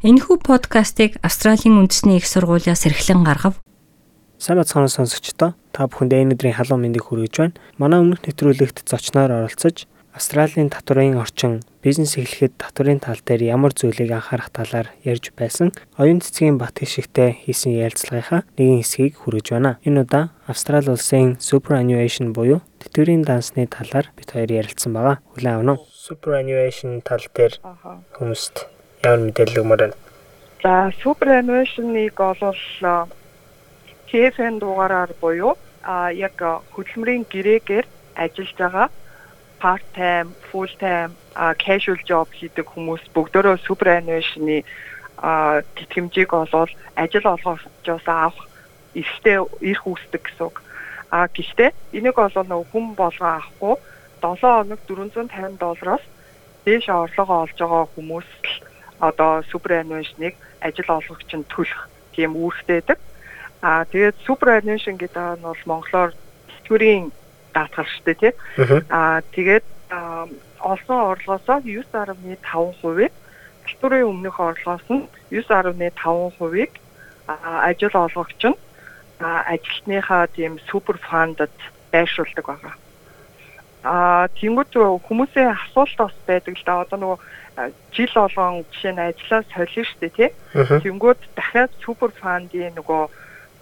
Энэхүү подкастыг Австралийн үндэсний их сургуулиас эрхлэн гаргав. Сайн бацхан сонсогчдоо та бүхэнд энэ өдрийн халуун мэндийг хүргэж байна. Манай өмнөх нэвтрүүлэгт зочноор оролцож Австралийн татварын орчин, бизнес эхлэхэд татварын тал дээр ямар зүйлийг анхаарах талаар ярьж байсан. Оюун цэцгийн бат хишигтэй хийсэн ярилцлагынхаа нэгэн хэсгийг хүргэж байна. Энэ удаа Австрали улсын superannuation буюу тэтгэврийн дансны талаар бид хоёр ярилцсан байгаа. Хүлээн авах нь. Superannuation тал дээр хүмүүст ямар мэдээлэл өгмөр байна? За superannuation-ыг бол TFN дугаараар буюу а яг хөдөлмөрийн гэрээгээр ажиллаж байгаа part time, full time, casual job хийдэг хүмүүс бүгдөө superannuation-ы тэтгэмжийг олвол ажил олгогчоос авах эрхтэй эрх үүсдэг гэсэн үг. А гэхдээ энийг бол нэг хүн болгоо авахгүй 7 хоног 450 доллароос дээш орлогоо олж байгаа хүмүүс л одоо суперануашныг ажил олгогч нь төлөх тийм үүрэгтэй байдаг. Аа тэгээд суперануашн гэдэг нь бол монголоор тэтгэврийн даатгал шүү дээ тий. Аа тэгээд олсон орлогоосоо 9.5%-ийг татварын өмнөх орлогоос нь 9.5%-ийг ажил олгогч нь ажилтныхаа тийм супер фандад байршуулдаг байгаа. Аа тэнгуүт хүмүүсийн асуулт бас байдаг л да. Одоо нөгөө жил болгон жишээ нь ажиллаа солино шүү дээ тий. Тэнгүүд дахиад супер фандын нөгөө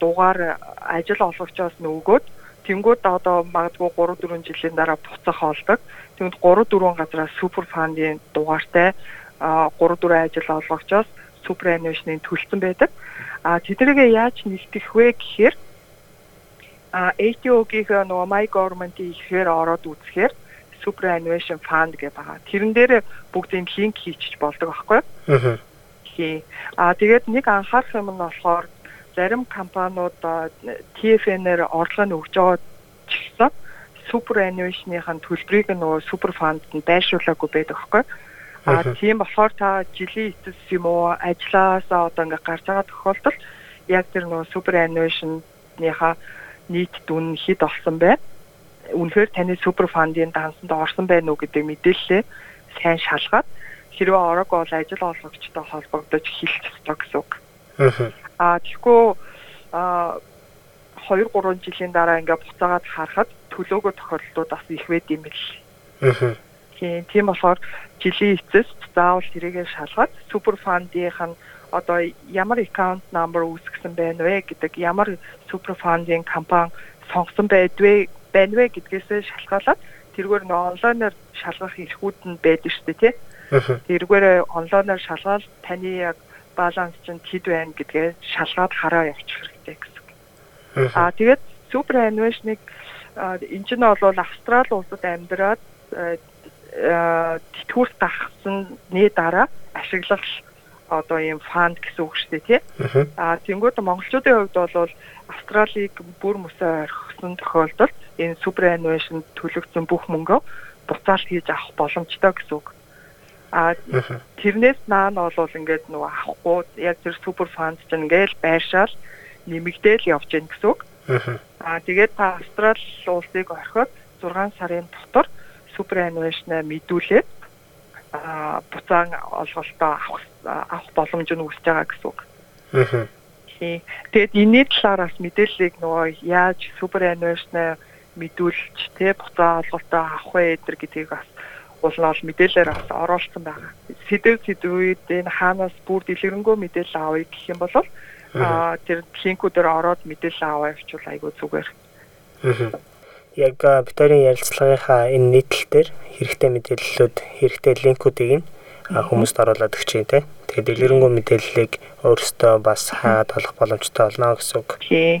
дугаар ажил олгогчоос нөгөөд тэнгүүд одоо магадгүй 3 4 жилийн дараа буцах олдог. Тэнгүүд 3 4 газраас супер фандын дугаартай 3 4 ажил олгогчоос супер аннуашны төлсөн байдаг. А тэднийг яаж нэгтгэх вэ гэхээр а ATO-гийн нөгөө My Government-ийн ихээр ороод үзэхээр superannuation fund гэдэг байгаа. Тэрэн дээр бүгдийн линк хийчих болдог байхгүй юу? Аа. Аа тэгээд нэг анхаарах юм нь болохоор зарим компаниуд TFN-ээр орлого нь өгж байгаа ч гэсэн superannuation-ийн төлбөрийг нөгөө super fund-д нь байршуулаагүй байдаг байхгүй юу? А тийм болохоор та жилийн эцэс юм уу ажилласаа одоо ингээ гарч байгаа тохиолдолд яг тэр нөгөө superannuation-ныхаа нийт дүн хэд олсон бэ? үнэхээр таны супер фандын дансанд орсон байна уу гэдэг мэдээлэлээ сайн шалгаад хэрвээ ороог бол ажил олгогчтой холбогдож хэлэх ёстой гэсэн үг. Аа тэгэхгүй аа 2 3 жилийн дараа ингээ буцаагаад харахад төлөөгөө тохиолдлууд бас их байд юм бэл. Аа. Тийм болохоор жилийн эцэст заавал тэрийгэ шалгаад супер фандынх нь одоо ямар аккаунт номер үүсгэсэн байна вэ гэдэг ямар супер фандын компани сонгосон байдвэ байна вэ гэдгээс шалтгаалаад тэргээр нөө онлайнаар шалгах эрхүүд нь байдаг шүү дээ тий. Тэргээр онлайнаар шалгаад таны яг баланс чинь хэд байна гэдгээ шалгаад хараа явуучих хэрэгтэй гэсэн. Аа тэгээд супер аннуашныг энэ нь бол Австрали улсад амьдраад тэтгүүрт гахсны дараа ашиглах одоо ийм фанд гэсэн үг шүү дээ тий. Аа тэнгууд монголчуудын хувьд бол Австралиг бүр мөсөө орхисон тохиолдолд энэ superannuation төлөгдсөн бүх мөнгөө буцаалт хийж авах боломжтой гэсэн үг. А тэрнээс наана бол ингээд нөгөө авахгүй яг тэр супер фанд чинь ингээл байршаал нэмэгдээл явж гин гэсэн үг. А тэгээд та Австрали улсыг орхиод 6 сарын дотор superannuation-а мэдүүлээд а буцаан олголтоо авах авах боломж нь үүсэж байгаа гэсэн үг. Тэгээд энэний талаар бас мэдээллийг нөгөө яаж superannuation-а мэдүүлж тэ буцаа олголтоо авах вэ эдэр гэдгийг бас улнаал мэдээлэлээр бас оруулсан байгаа. Сэдв сэдвүүд энэ хаанаас бүр дэлгэрэнгүй мэдээлэл авъя гэх юм бол а тэр линкүүдээр ороод мэдээлэл аваа явуул айгүй зүгээр. Яг битэрийн ярилцлагынхаа энэ нийтлэл дээр хэрэгтэй мэдээллүүд хэрэгтэй линкүүдийг нь хүмүүст оруулаад өгч те. Тэгээд дэлгэрэнгүй мэдээллийг өөрөөсөө бас хаад олох боломжтой болно гэсэн үг. Тий.